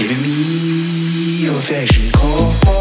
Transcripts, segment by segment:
giving me your vision call.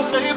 nothing.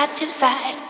Side to side.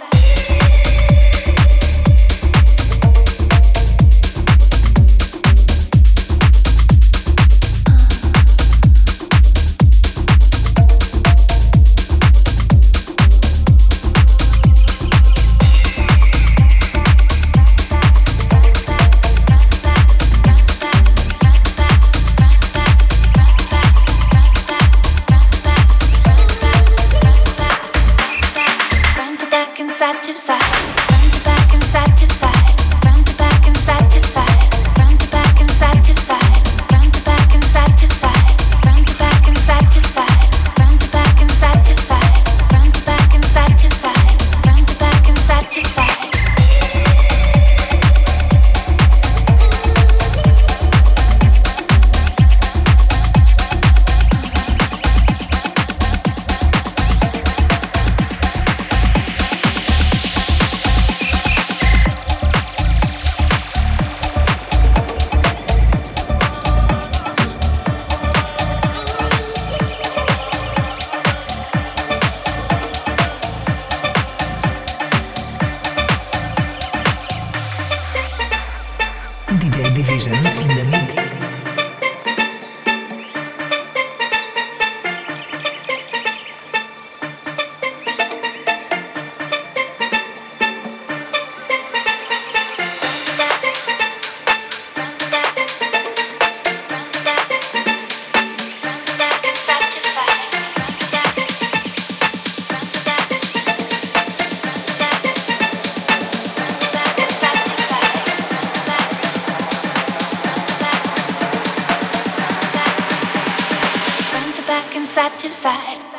side.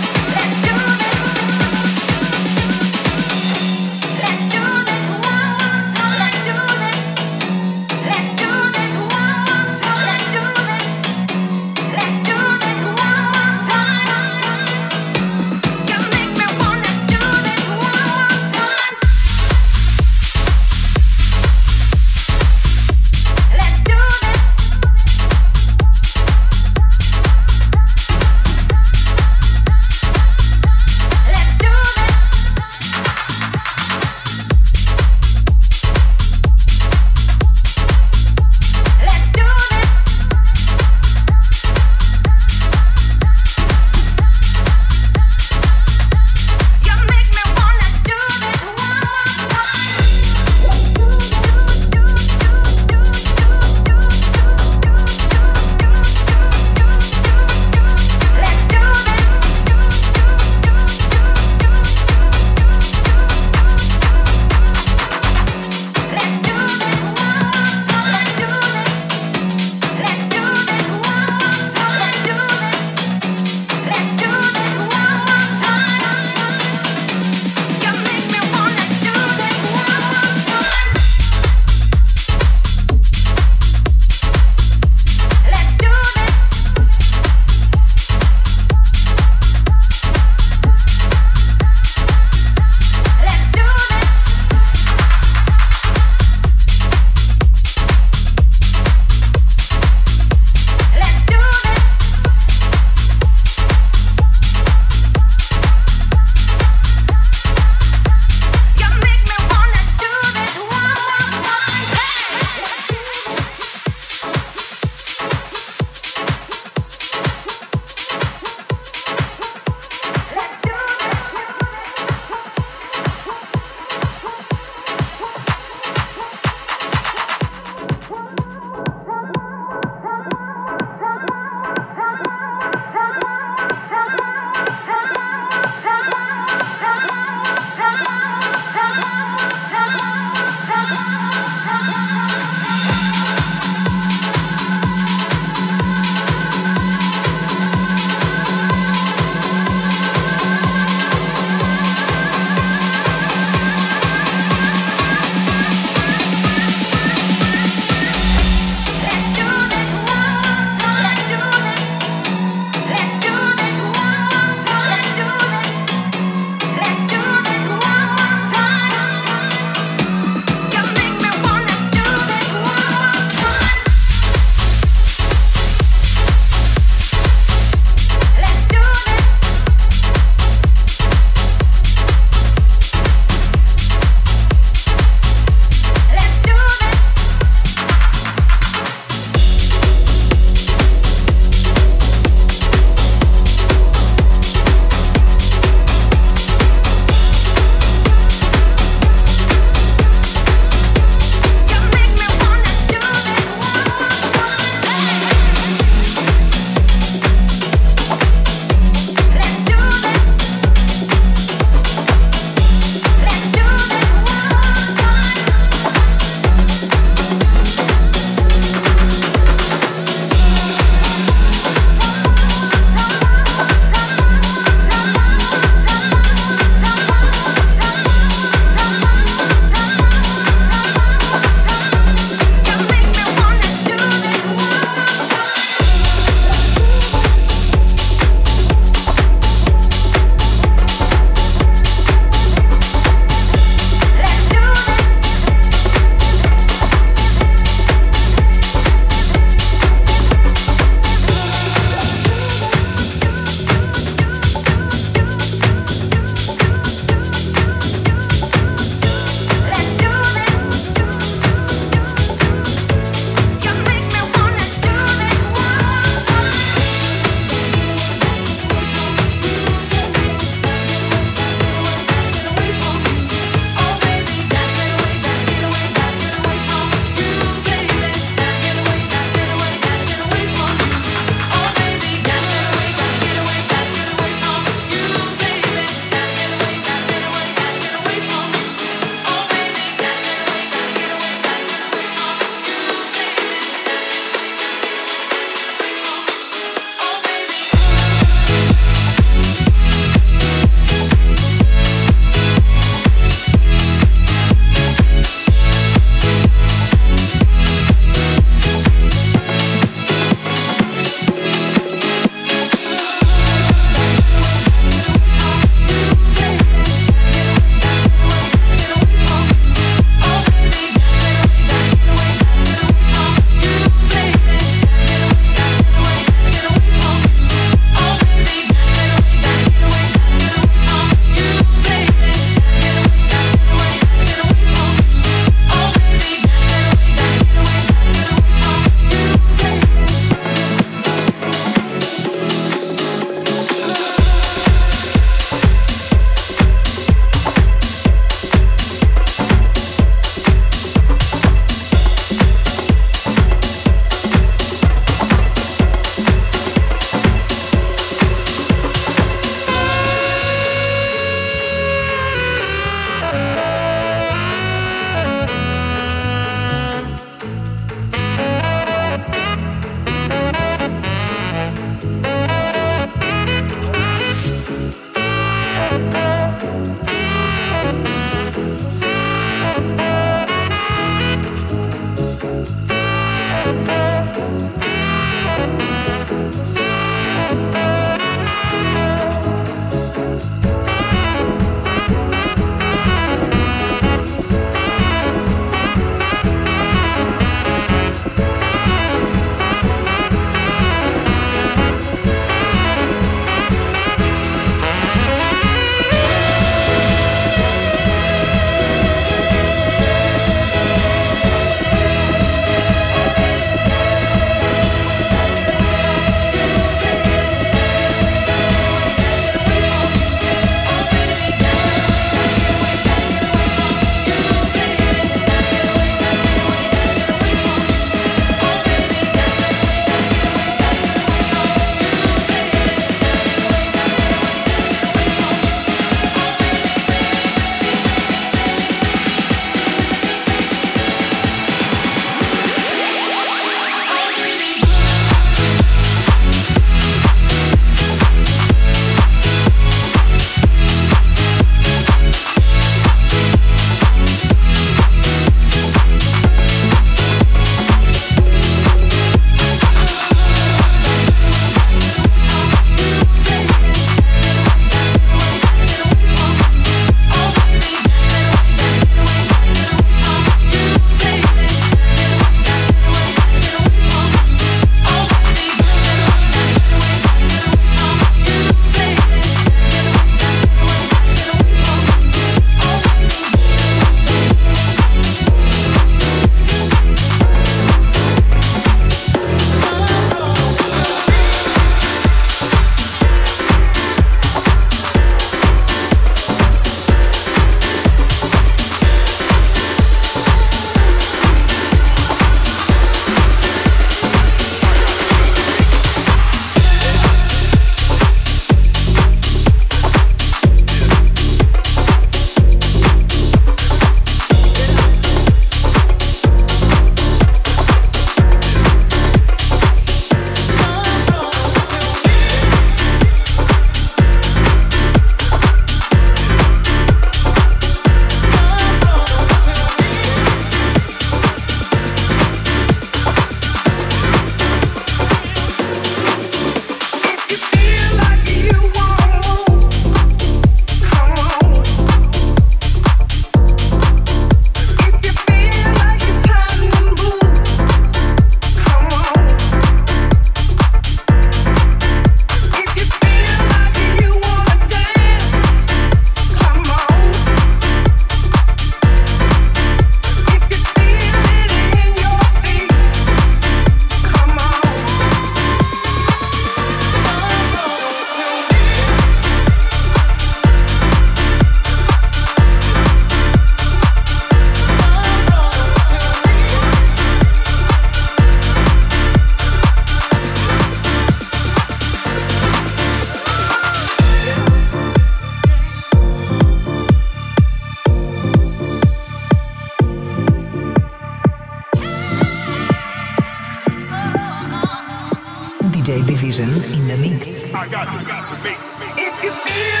DJ Division in the mix. If you. Feel like you